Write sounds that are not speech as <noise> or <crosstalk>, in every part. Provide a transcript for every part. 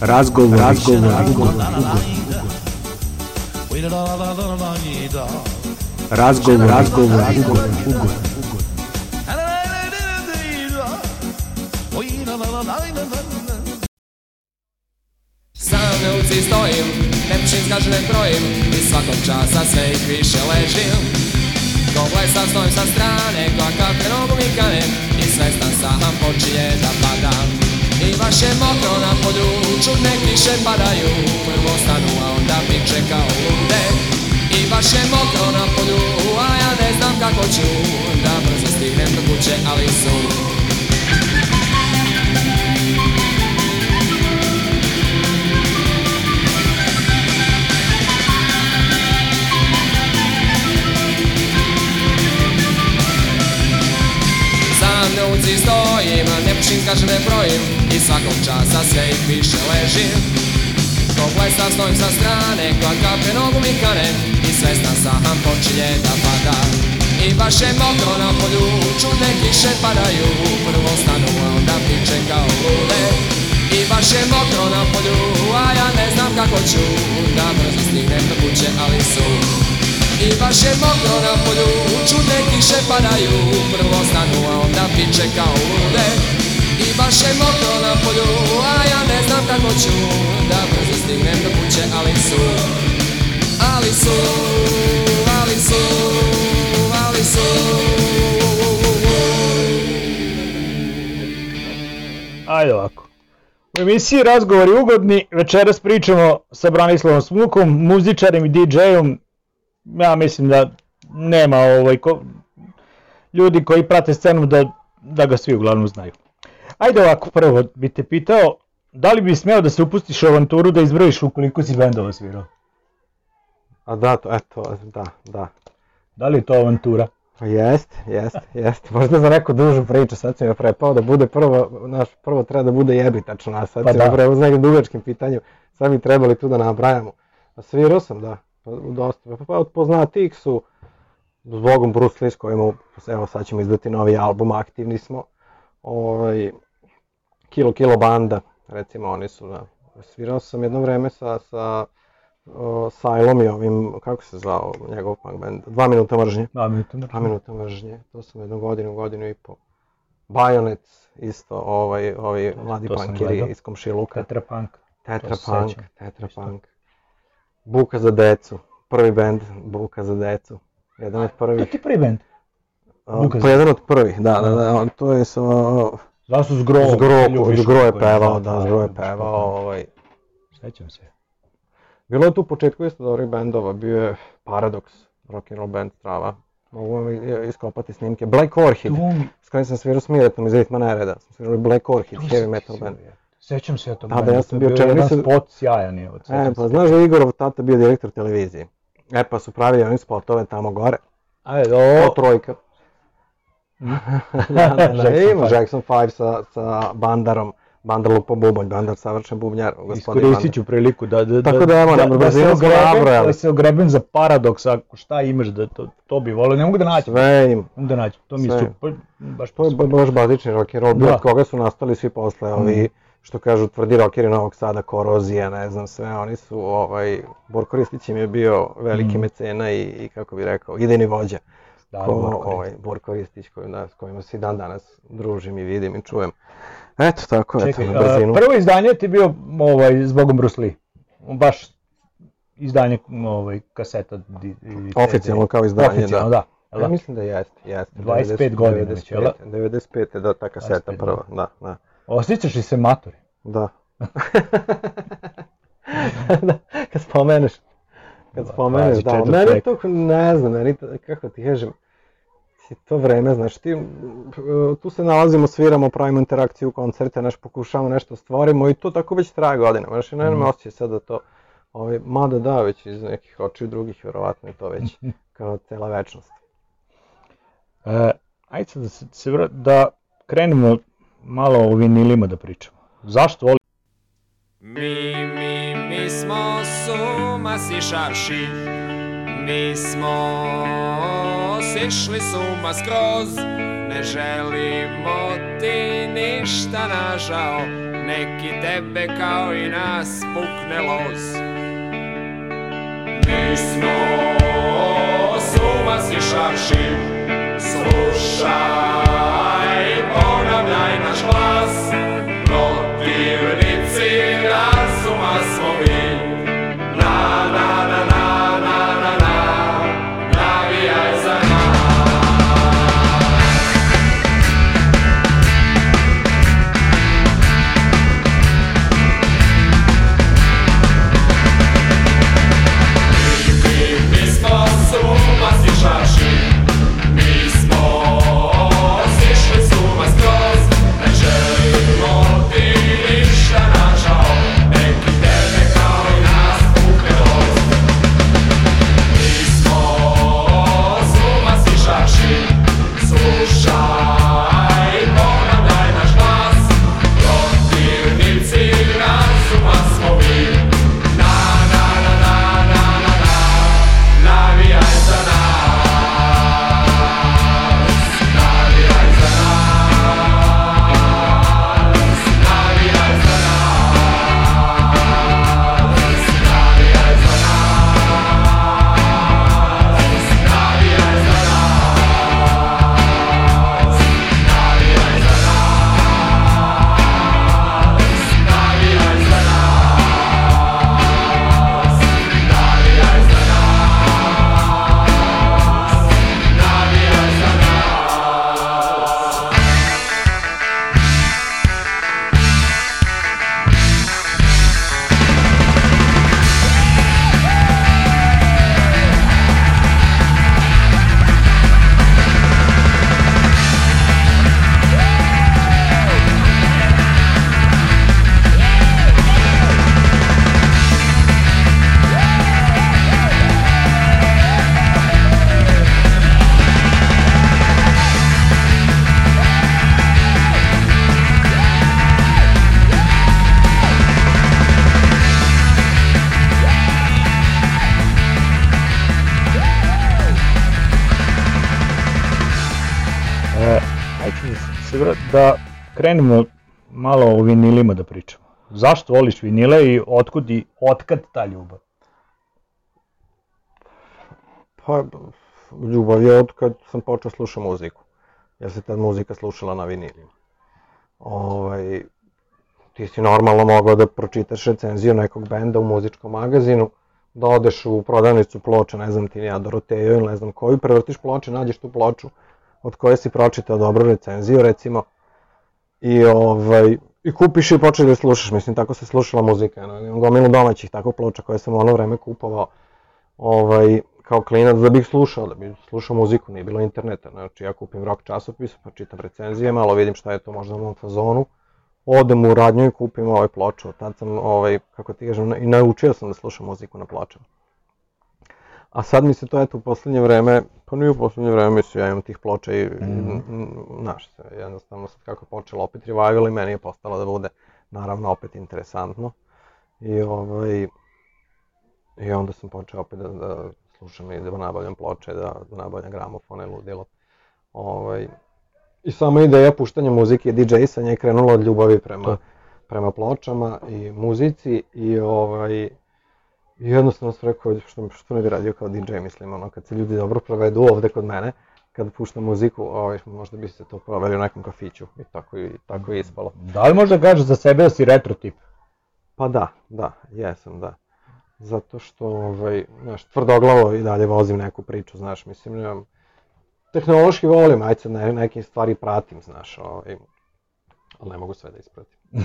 Razgovor, razgovor, razgovor, razgovor, razgovor, razgovor, ugovor. Sam na ulici stojim, ne pišem zgažene brojim I svakog časa sve ih više ležim. Ko blesav stojim sa strane, koja kape nogu mi kanem I svestan sam počinje da padam baš je mokro na polju, čudne kiše padaju. Prvo stanu, a onda piče kao lude I baš je mokro na polju, a ja ne znam kako ću. Da brzo stignem do kuće, ali su Ulici stojim, ne pušim, kažem ne brojim. I svakog časa sve ih više ležim Ko blesav stojim sa strane, koja kape nogu mi kane. I svestan sam počinje da pada. I baš je mokro na polju, čudne kiše padaju. Prvo stanu, a onda piče kao lude. I baš je mokro na polju, a ja ne znam kako ću. Da brzo stignem do kuće, ali su i baš je mokro na polju, čudne kiše padaju Prvo stanu, a onda piče kao lude I baš je mokro na polju, a ja ne znam kako ću Da brzo stignem do kuće, ali su Ali su, ali su, ali su Ajde ovako. U emisiji Razgovori ugodni, večeras pričamo sa Branislavom Smukom, muzičarem i DJ-om. Ja mislim da nema ovaj, ko, ljudi koji prate scenu da, da ga svi uglavnom znaju. Ajde ovako, prvo bi te pitao, da li bi smeo da se upustiš u avanturu da izbrojiš u koliko si bendova svirao? A da, to, eto, da, da. Da li je to avantura? Pa Jest, jest, jest. Možda za neku dužu priču, sad si me prepao da bude prvo, naš, prvo treba da bude jebitačno, a sad Pa si da. me prepao s nekim dugačkim pitanjem. Sad bi trebali tu da nabrajamo. A svirao sam, da, dosta. Pa, pa od poznatijih su, zbogom Bruce Lee s kojim, evo sad ćemo izdati novi album, aktivni smo. Ovaj, Kilo Kilo Banda, recimo oni su, da. Svirao sam jedno vreme sa, sa o, Sajlom i ovim, kako se zvao njegov punk band, Dva minuta mržnje. Da, mi to Dva minuta mržnje, to sam jednu godinu, godinu i po. Bajonet, isto, ovaj, ovaj mladi To gledao. iz komšiluka. Tetra Punk. Tetra Punk. Tetra Punk. Buka za decu, prvi bend Buka za decu. Jedan od To prvih. ti prvi bend. Buka Pa jedan od prvih, da, da, da, on- to je sa... Da su Zgro, Zgro, Zgro je pevao, da, Zgro je pevao, ovaj, Sećam se. Bilo je tu u početku isto dobrih bendova, bio je Paradox, rock and roll band Strava. Mogu vam iskopati snimke. Black Orchid, s kojim sam svirao s Miretom iz Ritma Nereda. Sam svirali Black Orchid, heavy metal band. sigurno. Sećam se ja Da, da, ja to sam je bio čelnik, nisam- spot sjajan je. E, pa znaš da Igorov tata bio direktor televizije. E pa su pravili oni spotove tamo gore, Ajde, to o, trojka. <laughs> da, da, da, Jackson ima. Jackson 5 sa, sa Bandarom. Bandar lupa bubanj, Bandar savršen bubnjar, gospodin iskoristit ću priliku da, da, Tako da, evo, da, se brzinu smo ogrebem, nabrojali. da se ogrebem za paradoks, ako šta imaš, da to, to bi volio, ne mogu da nađem, Bandar. Sve im, ne mogu da nađem, to mi je super, baš To je baš bazični rock and roll, Da. od koga su nastali svi posle, ovi, Mhm. Što kažu tvrdi rockeri Novog Sada, Korozija, ne znam sve, oni su, ovaj, Borko Ristić im je bio veliki Mhm. mecena i, i kako bi rekao, idejni vođa. Da, ko, Borko ovaj, Borko Ristić, koji, da, s kojima se dan danas družim i vidim i čujem. Eto, tako, eto, na brzinu. prvo izdanje ti bio ovaj, zbogom Bruce Lee, baš izdanje ovaj, kaseta. di- i CD. Oficijalno kao izdanje, Oficijalno, da. da. Ja da? mislim da jeste, jeste. 25 godina već, jel da? 95. da, ta kaseta 25 prva, da, da. Osjećaš li se matori? Da. <laughs> da, kad spomeneš. Kad Da, spomeneš, da, 24 meni to, ne znam, meni to, kako ti kažem, to vreme, znaš, ti, tu se nalazimo, sviramo, pravimo interakciju, koncerte, nešto pokušavamo, nešto stvorimo i to tako već traje godinama, znaš, i ne Mhm. me osjećaj sad da to, ovaj, mada da, već iz nekih očiju drugih, verovatno je to već <laughs> kao cela večnost. E, ajde sad da, se, da krenemo malo o vinilima da pričamo. Zašto voli? Mi, mi, mi smo suma sišavši Mi smo sišli suma skroz. Ne želimo ti ništa nažao. Neki tebe kao i nas pukne loz. Mi smo suma sišavši Slušaj, krenemo malo o vinilima da pričamo. Zašto voliš vinile i otkud i otkad ta ljubav? Pa, ljubav je od kad sam počeo slušati muziku. Jer se tad muzika slušala na vinilima. Ovaj, ti si normalno mogao da pročitaš recenziju nekog benda u muzičkom magazinu, da odeš u prodavnicu ploča, ne znam ti ja, Doroteju ili ne znam koju, prevrtiš ploče, nađeš tu ploču od koje si pročitao dobru recenziju, recimo, i, ovaj, i kupiš i počeš da je slušaš, mislim, tako se slušala muzika, ono, imam gomilu domaćih tako ploča koje sam u ono vreme kupovao, ovaj, kao klinac da bih slušao, da bih slušao muziku, nije bilo interneta, znači ja kupim rock časopis, pa čitam recenzije, malo vidim šta je to možda u mom fazonu, odem u radnju i kupim ovaj ploču, tad sam, ovaj, kako ti kažem, i naučio sam da slušam muziku na pločama. A sad mi se to eto u poslednje vreme, pa nije u poslednje vreme, mislim, ja imam tih ploča i, mm. znaš jednostavno sad kako je počelo opet revival i meni je postalo da bude, naravno, opet interesantno. I ovaj, i onda sam počeo opet da, da slušam i da nabavljam ploče, da, da nabavljam gramofone, ludilo. Ovaj, I sama ideja puštanja muzike i DJ-sanja je krenula od ljubavi prema, To. prema pločama i muzici i ovaj, I jednostavno sam rekao, što, što ne bi radio kao DJ, mislim, ono, kad se ljudi dobro provedu ovde kod mene, kad puštam muziku, ovaj, možda bi se to proveli u nekom kafiću i tako, i, tako je ispalo. Da li možda kažeš za sebe da si retro tip? Pa da, da, jesam, da. Zato što, ovaj, znaš, tvrdoglavo i dalje vozim neku priču, znaš, mislim, nemam, tehnološki volim, ajde sad ne, neke stvari pratim, znaš, ovaj, ali ne mogu sve da ispratim. <laughs>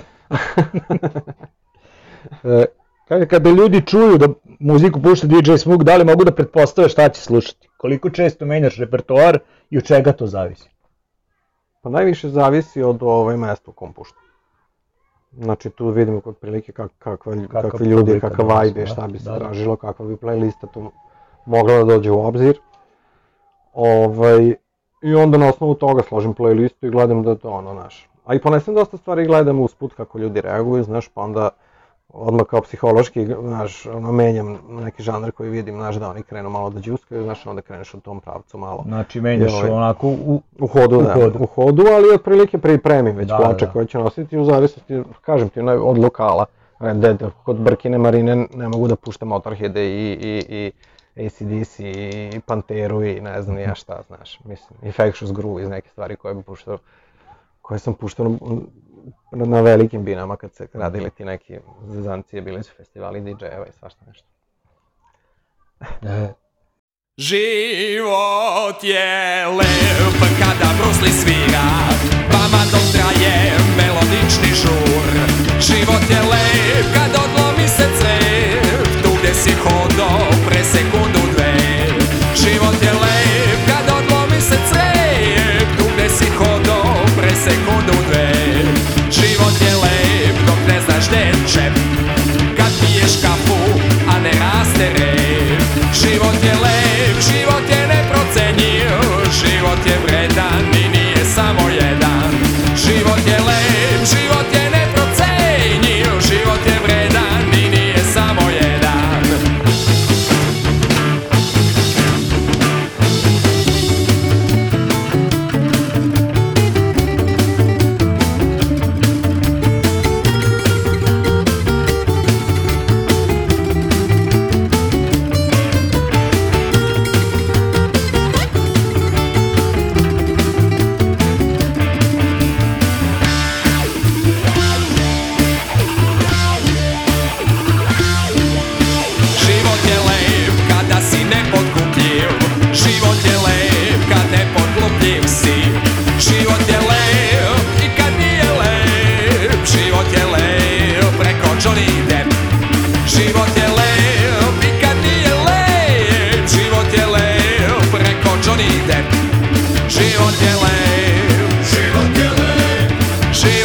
<laughs> Kaže, kada ljudi čuju da muziku pušta DJ Smug, da li mogu da pretpostave šta će slušati? Koliko često menjaš repertoar i od čega to zavisi? Pa najviše zavisi od ovaj mesta u kom puštam. Znači tu vidimo kod prilike kak, kakva, Kakva kakvi ljudi, kakav vibe je, da, šta bi se da, da. tražilo, kakva bi playlista tu mogla da dođe u obzir. Ovaj, I onda na osnovu toga složim playlistu i gledam da to ono, znaš. A i ponesem dosta stvari i gledam usput kako ljudi reaguju, znaš, pa onda odmah kao psihološki, znaš, ono, menjam neki žanr koji vidim, znaš, da oni krenu malo da džuskaju, znaš, onda kreneš u tom pravcu malo. Znači menjaš Joj. onako u... U hodu, U da, hodu. u hodu, ali otprilike pripremim već Da, ploče da. koje ću nositi u zavisnosti, kažem ti, od lokala. Red Dead, kod Brkine Marine ne mogu da puštam Motorheade i, i, i ACDC i Panteru i ne znam ja šta, znaš, mislim, Infectious Groove iz neke stvari koje bi puštao, koje sam puštao na, na velikim binama kad se radili ti neki zezancije, bili su festivali DJ-eva i svašta nešto. E, Život je lep kada Bruce Lee svira Vama dok traje melodični žur. Život je lep kad odlomi se crep Tu gde si hodo pre sekundu dve. Život je lep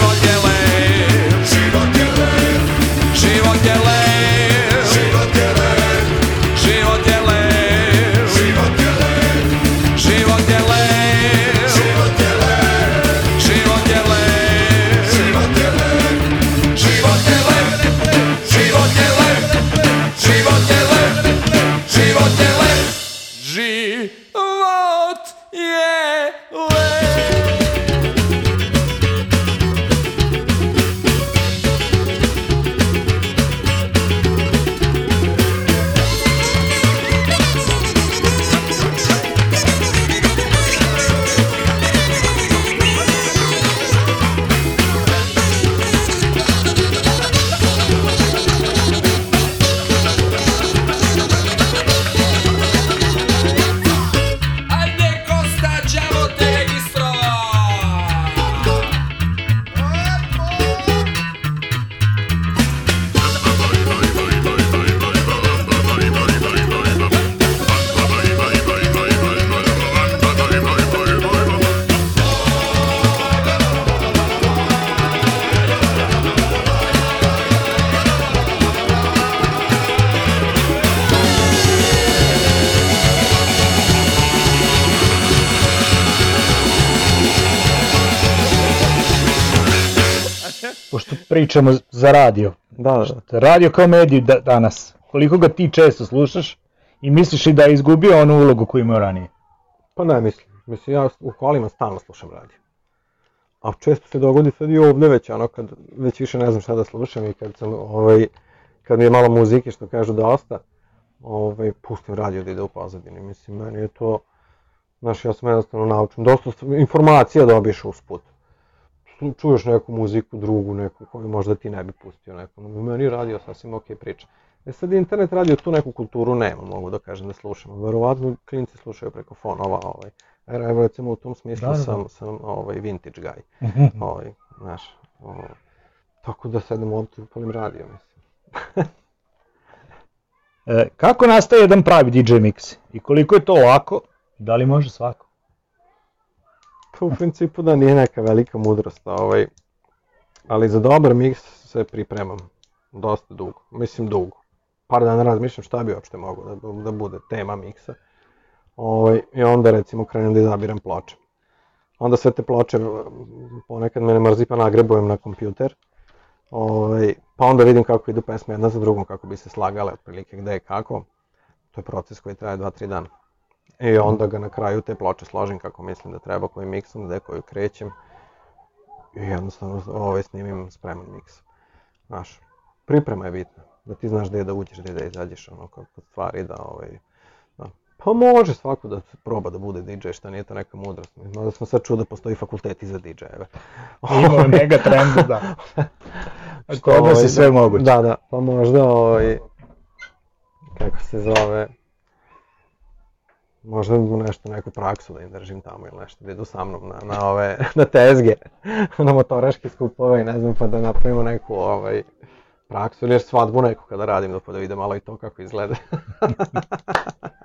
Oh, yeah. Pričamo za radio. Da, da, da. Radio kao mediju da, danas. Koliko ga ti često slušaš i misliš li da je izgubio onu ulogu koju imao ranije? Pa ne mislim, mislim ja u kolima stalno slušam radio. A često se dogodi sad i ovde već ono kad već više ne znam šta da slušam i kad sam ovaj kad mi je malo muzike što kažu dosta, ovaj pustim radio da ide u pozadini. Mislim meni je to znaš ja sam jednostavno naučen dosta st- informacija dobiješ usput. Ču- Čuješ neku muziku drugu, neku koju možda ti ne bi pustio neku. Meni je radio sasvim ok priča. E sad internet radio tu neku kulturu nema, mogu da kažem da slušamo. Verovatno klinci slušaju preko fonova, ovaj. Evo evo, recimo u tom smislu Da, da, da. sam, sam ovaj vintage guy. <laughs> ovaj, znaš, ovaj. Tako da sedem ovdje upalim radio, mislim. <laughs> E, kako nastaje jedan pravi DJ mix? I koliko je to lako? Da li može svako? Pa u principu da nije neka velika mudrost, ovaj, ali za dobar miks se pripremam dosta dugo, mislim dugo. Par dana razmišljam šta bi uopšte moglo da, da bude tema miksa. Ovaj, I onda recimo krenem da izabiram ploče. Onda sve te ploče, ponekad me ne mrzi pa nagrebujem na kompjuter. Ovaj, pa onda vidim kako idu pesme jedna za drugom, kako bi se slagale, otprilike gde i kako. To je proces koji traje 2-3 dana. I onda ga na kraju te ploče složim kako mislim da treba, kojim miksom, gde koju krećem. I jednostavno ovaj, snimim spreman miks. Znaš, priprema je bitna. Da ti znaš gde da uđeš, gde da izađeš, ono, kod stvari, da ovaj, da. Pa može svako da proba da bude DJ, šta nije to neka mudrost. Mada smo sad čuo da <laughs> postoji fakulteti za DJ-eve. Ima mega trendu, da. Kod nas je sve moguće. Da, da, pa možda ovaj, kako se zove, možda nešto, neku praksu da im držim tamo ili nešto, da idu sa mnom na, na ove, <laughs> na tezge, <laughs> na motoraške skupove i ne znam, pa da napravimo neku ovaj, praksu ili svadbu neku kada radim, da pa da vide malo i to kako izgleda. <laughs>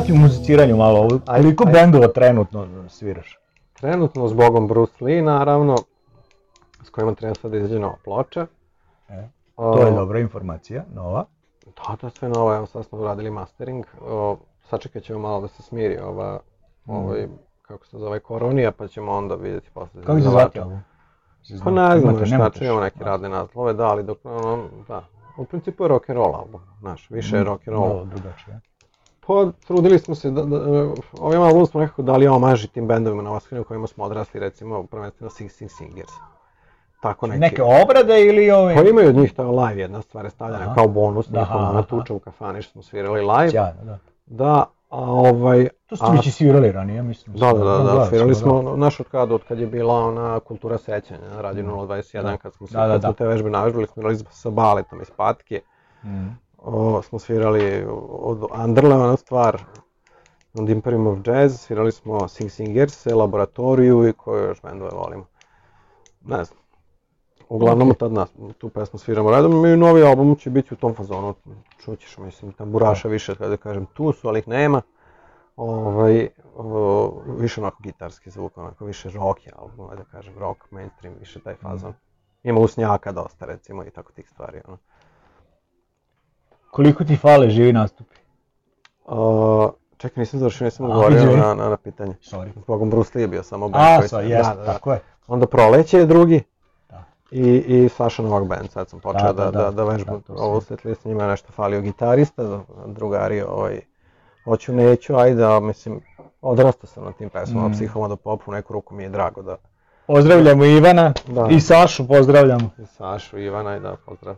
Vratim u muziciranju malo, koliko ajde. bendova trenutno sviraš? Trenutno s Bogom Bruce Lee, naravno, s kojima treba sad da izađe nova ploča. E, To je dobra informacija, nova. Da, da, sve novo, evo sad smo uradili mastering. O, sačekat ćemo malo da se smiri ova, ovaj, kako se zove, koronija, pa ćemo onda vidjeti posle. Kako se zvati ovo? Pa ne znam šta, šta? neke radne naslove, da, ali dok, ono, da. U principu je rock and roll album, znaš, više je rock and roll. Drugačije. Pa trudili smo se da, da ovim albumom smo nekako dali omaži tim bendovima na Vaskrinu kojima smo odrasli, recimo prvenstveno Sing Sing Singers. Tako neki. Neke obrade ili ove? Pa imaju od njih, je live jedna stvar je stavljena Aha. kao bonus, Aha, njihova ona tuča u kafani što smo svirali live. Sjajno, da. Da, a ovaj... To ste već i svirali ranije, mislim. Da, da, da, da, gledali svirali da. smo, naš od kada, od kad je bila ona kultura sećanja na Radio 021, kad smo, se, Da, da, da. te vežbe navežbali, smo igrali sa baletom iz Patke, Mm. O, smo svirali od Underle, ona stvar, od Imperium of Jazz, svirali smo Sing Singers, Laboratoriju i koju još bendove volimo. Ne znam. Uglavnom tad nas, tu pesmu sviramo redom i novi album će biti u tom fazonu, čućeš, mislim, tamburaša više, kada kažem, tu su, ali ih nema. ovaj, o, više onako gitarski zvuk, onako više rock je album, da kažem, rock, mainstream, više taj fazon. Ima usnjaka dosta recimo i tako tih stvari. Ono. Koliko ti fale živi nastupi? O, čekaj, nisam završio, nisam odgovorio na, na, na pitanje. Sorry. Zbogom Bruce Lee je bio samo band A, sa, jeste, da, da. tako je. Onda Proleće je drugi. Da. I, i Saša Novak band, sad sam počeo Da, da, da, da, da. da, vežbam Da, ovo uslet list, njima je nešto falio gitarista, drugari, ovaj, hoću, neću, ajde, a mislim, odrastao sam na tim pesmama, Mm. mm. psihoma do popu, neku ruku mi je drago da Pozdravljamo Ivana Da. i Sašu pozdravljamo. i Sašu, Ivana i da, pozdrav,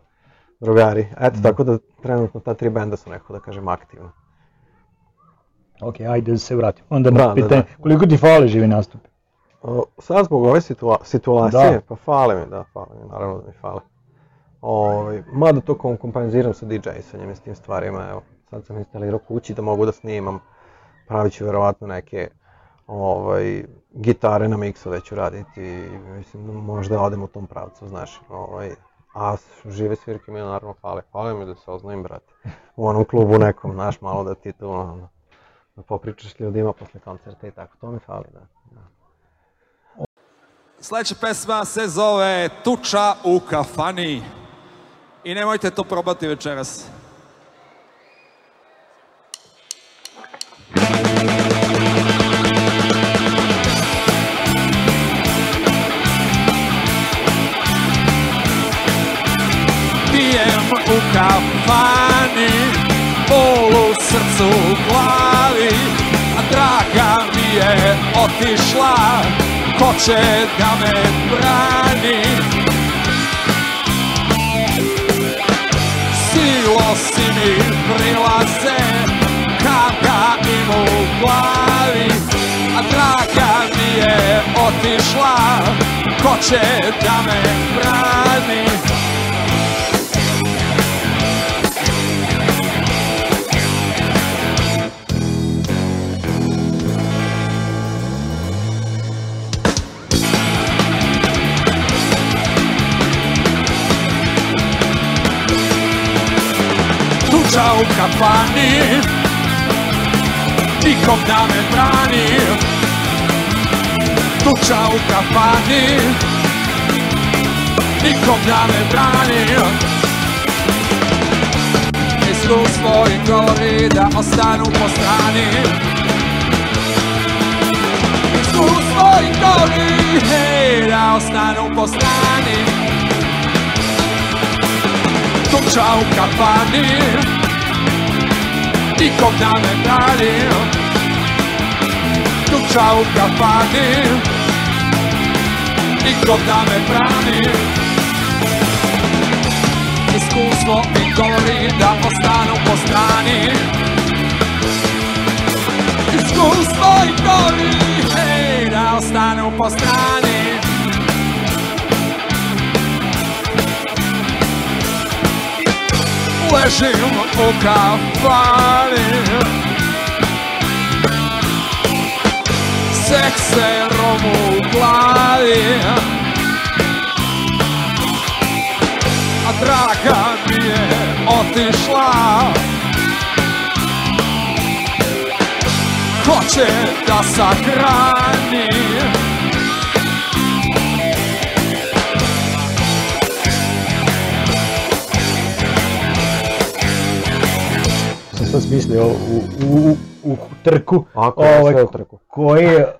drugari. Eto, Mm. tako da trenutno ta tri benda su neko da kažem aktivno. Ok, ajde da se vratimo. Onda Da, na da, pitanje, da. koliko ti fale živi nastupi? O, sad zbog ove situa situacije, Da. pa fale mi, da, fale mi, naravno da mi fale. Ovaj, mada to kom- kompenziram sa DJ-sanjem i s tim stvarima, evo, sad sam instalirao kući da mogu da snimam, pravit ću verovatno neke ovaj, gitare na miksove ću raditi mislim da možda odem u tom pravcu, znaš, ovaj, a žive svirke mi naravno fale, fale mi da se oznajim, brate, u onom klubu nekom, znaš, malo da ti tu, ono, da popričaš ljudima posle koncerta i tako, to mi fali, da. da. Sljedeća pesma se zove Tuča u kafani. I nemojte to probati večeras. Pijem kafani, bol u srcu u glavi, a draga mi je otišla, ko će da me brani? Silosi mi prilaze, kavga im u glavi, a draga mi je otišla, ko će da me brani? Tuča u kafani Nikom da me brani Tuča u kafani Nikom da me brani Iskustvo i govori da ostanu po strani Iskustvo i govori hej, da ostanu po strani tuča u kafani Nikom da me brani Tuča u kafani Nikom da me brani. Iskustvo mi govori da ostanu po strani. Iskustvo mi govori hej, da ostanu po strani ležim u kafani. Sekserom u glavi. A draga mi je otišla. Ko će da sahrani Sam smislio u, u, u, u trku. Ako je ovaj, sve u trku. Koji je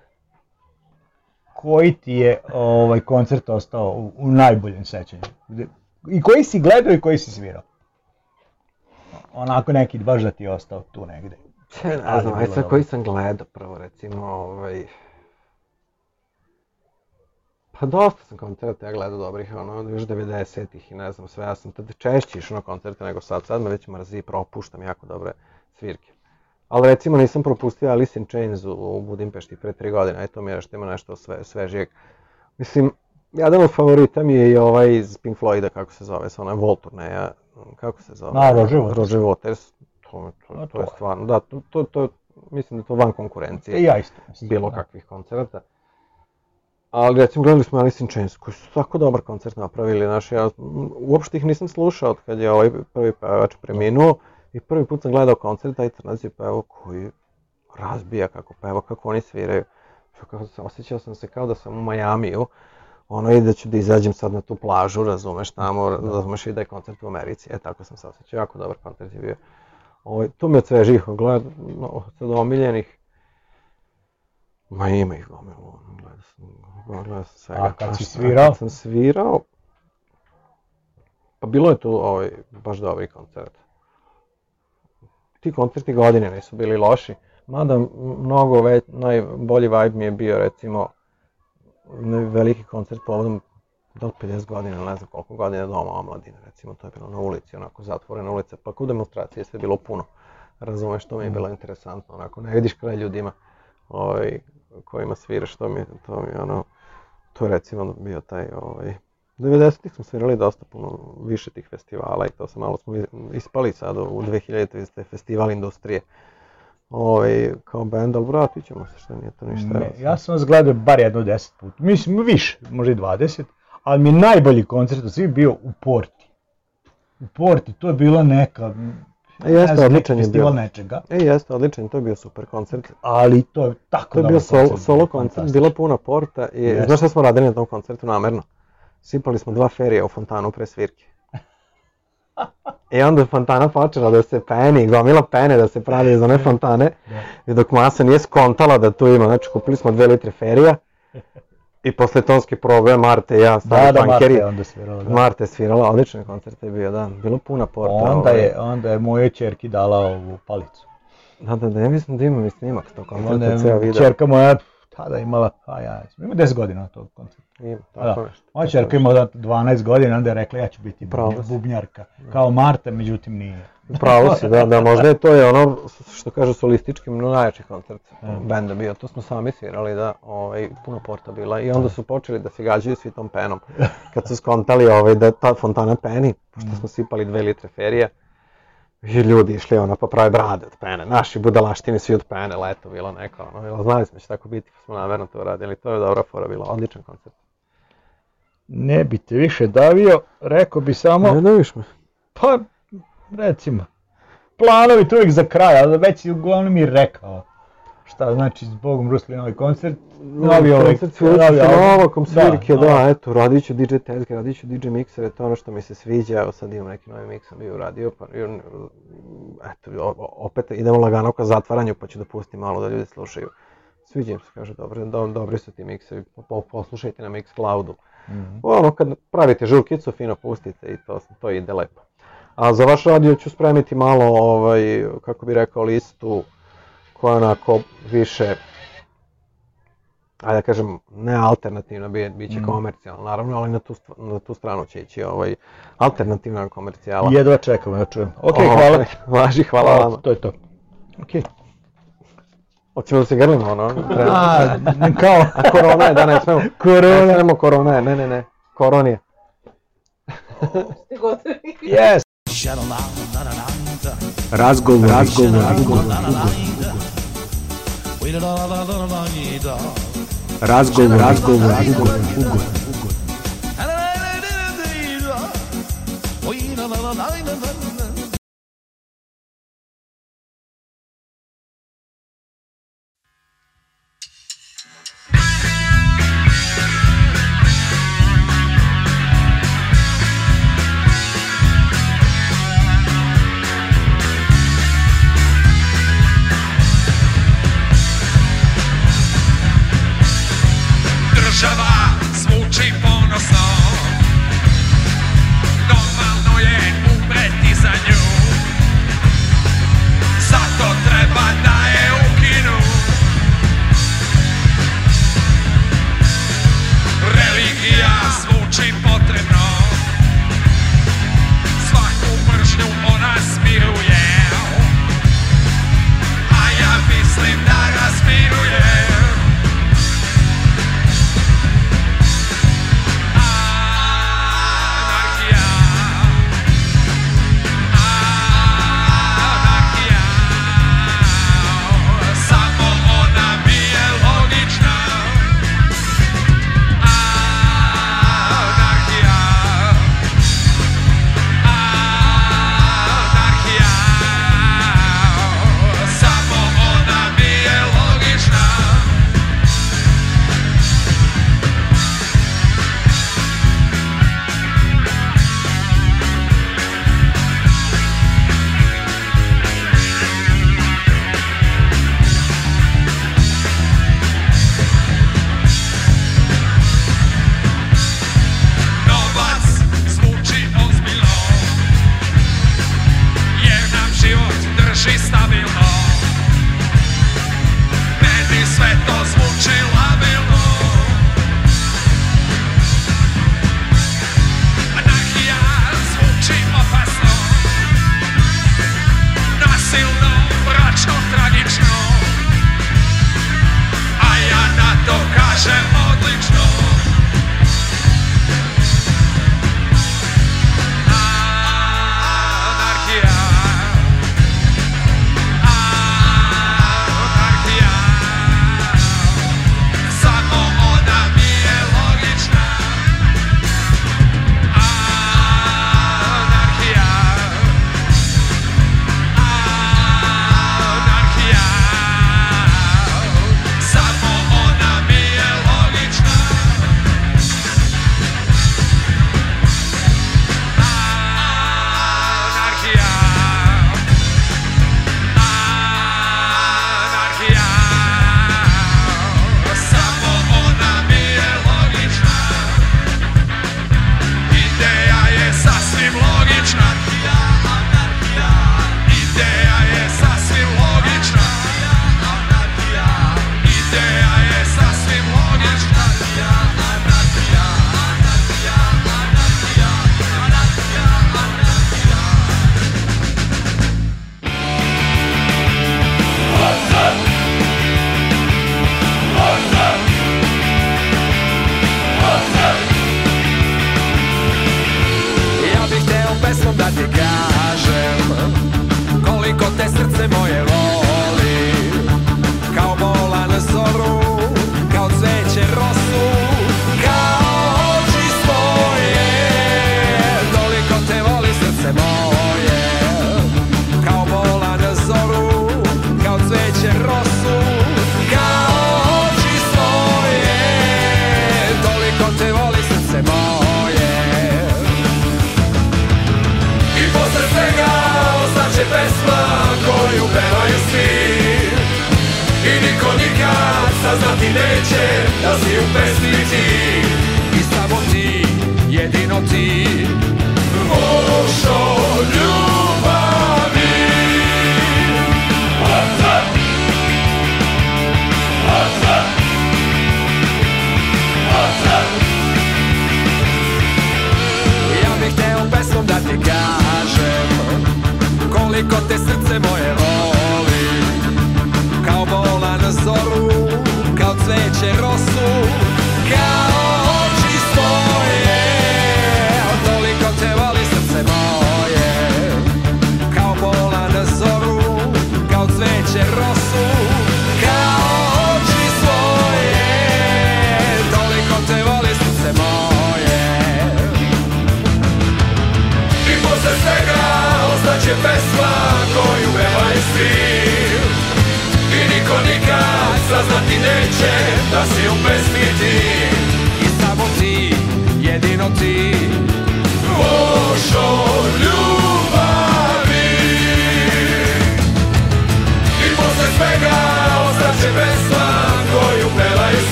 koji ti je ovaj koncert ostao u, u najboljem sećanju? I koji si gledao i koji si svirao? Onako neki baš da ti je ostao tu negde. Ne znam, bilo aj sad koji sam gledao prvo recimo, ovaj... Pa dosta sam koncerta ja gledao dobrih, ono, još 90-ih i ne znam sve, ja sam tada češće išao na koncerte nego sad, sad me već mrzi propuštam jako dobre svirke. Ali recimo nisam propustio Alice in Chains u, Budimpešti pre tri godine, aj to mi je što ima nešto sve, svežijeg. Mislim, jedan od favorita mi je i ovaj iz Pink Floyda, kako se zove, sa onaj Volturneja, kako se zove? A, Roger Waters. Roger Waters, to, to, to to je. stvarno, da, to, to, to, mislim da je to van konkurencije I ja isto. mislim, bilo da. kakvih koncerata. Ali recimo gledali smo Alice in Chains koji su tako dobar koncert napravili, znaš, ja uopšte ih nisam slušao od kad je ovaj prvi pevač preminuo i prvi put sam gledao koncert, taj crnac je pevao koji razbija kako peva, kako oni sviraju. Kako sam, osjećao sam se kao da sam u Majamiju, ono i da ću da izađem sad na tu plažu, razumeš, tamo, razumeš i da je koncert u Americi. E, tako sam se osjećao, jako dobar koncert je bio. Ovaj, to mi je od svežih, gled, no, od omiljenih, ma ima ih gomilu, gledao sam, gledao sam svega. A kad si šta- svirao? Kad sam svirao, pa bilo je tu ovaj, baš dobri koncert. Ti koncerti godine nisu bili loši, mada mnogo već, najbolji vibe mi je bio recimo veliki koncert povodom da li 50 godina, ne znam koliko godina doma omladine, recimo to je bilo na ulici, onako zatvorena ulica, pa kod demonstracije sve bilo puno. Razumeš, to mi je bilo interesantno, onako, ne vidiš kraj ljudima ovaj, kojima sviraš, to mi, je- to mi je ono, to je recimo bio taj, ovaj, 90-ih smo svirali dosta puno više tih festivala i to se malo smo ispali sad u 2000 vi ste festival industrije. Ovaj, kao band, ali vratit ćemo se, što nije to ništa. Ne, ja sam vas gledao bar jedno 10 puta, mislim više, možda i 20, ali mi je najbolji koncert od svih bio u Porti. U Porti, to je bila neka, jeste, ne znam, neki odličan je bio. nečega, E, jeste, odličan, to je bio super koncert. ali to je tako To je bio solo, koncert, solo koncert, bila puna porta i Jeste. znaš šta smo radili na tom koncertu namerno? Sipali smo dva ferija u fontanu pre svirke. <laughs> I onda fontana počela da se peni, gomila pene da se pravi iz one fontane. I dok masa nije skontala da tu ima, znači kupili smo dve litre ferija. I posle tonske probe Marte i ja, stari Da, da, je onda svirala, da. Marta je svirala, odličan koncert je bio, da. Bilo puna porta. Onda ovaj. je, onda je mojoj čerki dala ovu palicu. Da, da, da, ja mislim da imam i snimak s tog koncerta, ceo video. čerka moja tada imala, pa ja, ima 10 godina od tog koncerta. Ima, Da. tako nešto. Moja čerka nešto. ima da 12 godina, onda je rekla ja ću biti Pravo bubnjarka. Kao Marta, međutim nije. Pravo si, da, da, možda je to je ono što kažu solistički najjači koncert Mm. benda bio, to smo sami svirali, da, ovaj, puno porta bila i onda su počeli da se gađaju svi tom penom, kad su skontali ovaj, da ta fontana peni, pošto smo sipali dve litre ferija, i ljudi išli ono pa prave brade od pene, naši budalaštini svi od pene, leto bilo neko, ono, bilo, znali smo će tako biti, pa smo namerno to radili, to je dobra fora bila, odličan koncert. Ne bi te više davio, rekao bi samo, Ne daviš me. pa recimo, planovi tu uvijek za kraj, ali već je uglavnom i rekao. Šta znači s Bogom Rusli novi koncert, novi ovaj, koncert svirat novi ću sa album. Novakom svirke, da, novi. eto, radit ću DJ tezge, radit ću DJ miksere, to ono što mi se sviđa, evo sad imam neki novi miks, sam bio uradio, pa eto, opet idemo lagano ka zatvaranju, pa ću da pustim malo da ljudi slušaju. Sviđa im se, kaže, dobro, do, dobri su ti po- poslušajte na Mixcloudu. Mhm. Ono, kad pravite žurkicu, fino pustite i to, to ide lepo. A za vaš radio ću spremiti malo, ovaj, kako bi rekao, listu koja je onako više, ajde da kažem, ne alternativna, bi, bit će Mm. komercijalna, naravno, ali na tu, na tu stranu će ići ovaj, alternativna komercijala. Jedva čekamo da čujem. Ok, Ovaj, hvala. Važi, hvala vama. To je to. Ok. Hoćemo da se grlimo, ono? A, kao, A korona je, da ne smemo. Korona. Ne smemo korona je, ne, ne, ne. Koronije. yes. Razgovor, razgovor, ugovor, razgovor, razgovor, ugovor, ugovor. Država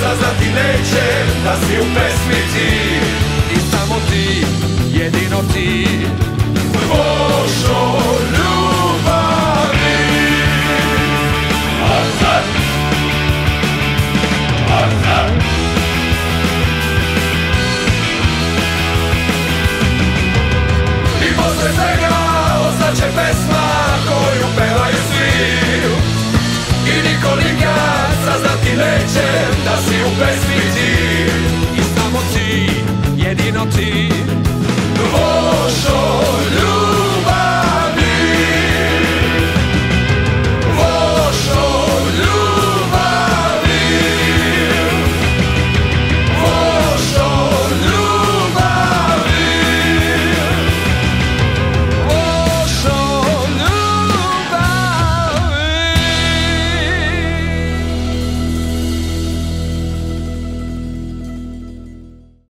saznati neće da si u pesmi ti. I samo ti, jedino ti. Bošo ljubavi. A sad A sad I posle svega ostaće pesma koju pevaju svi. I niko nikad nećem da si u pesmi ti I samo ti, jedino ti. Vošo ljudi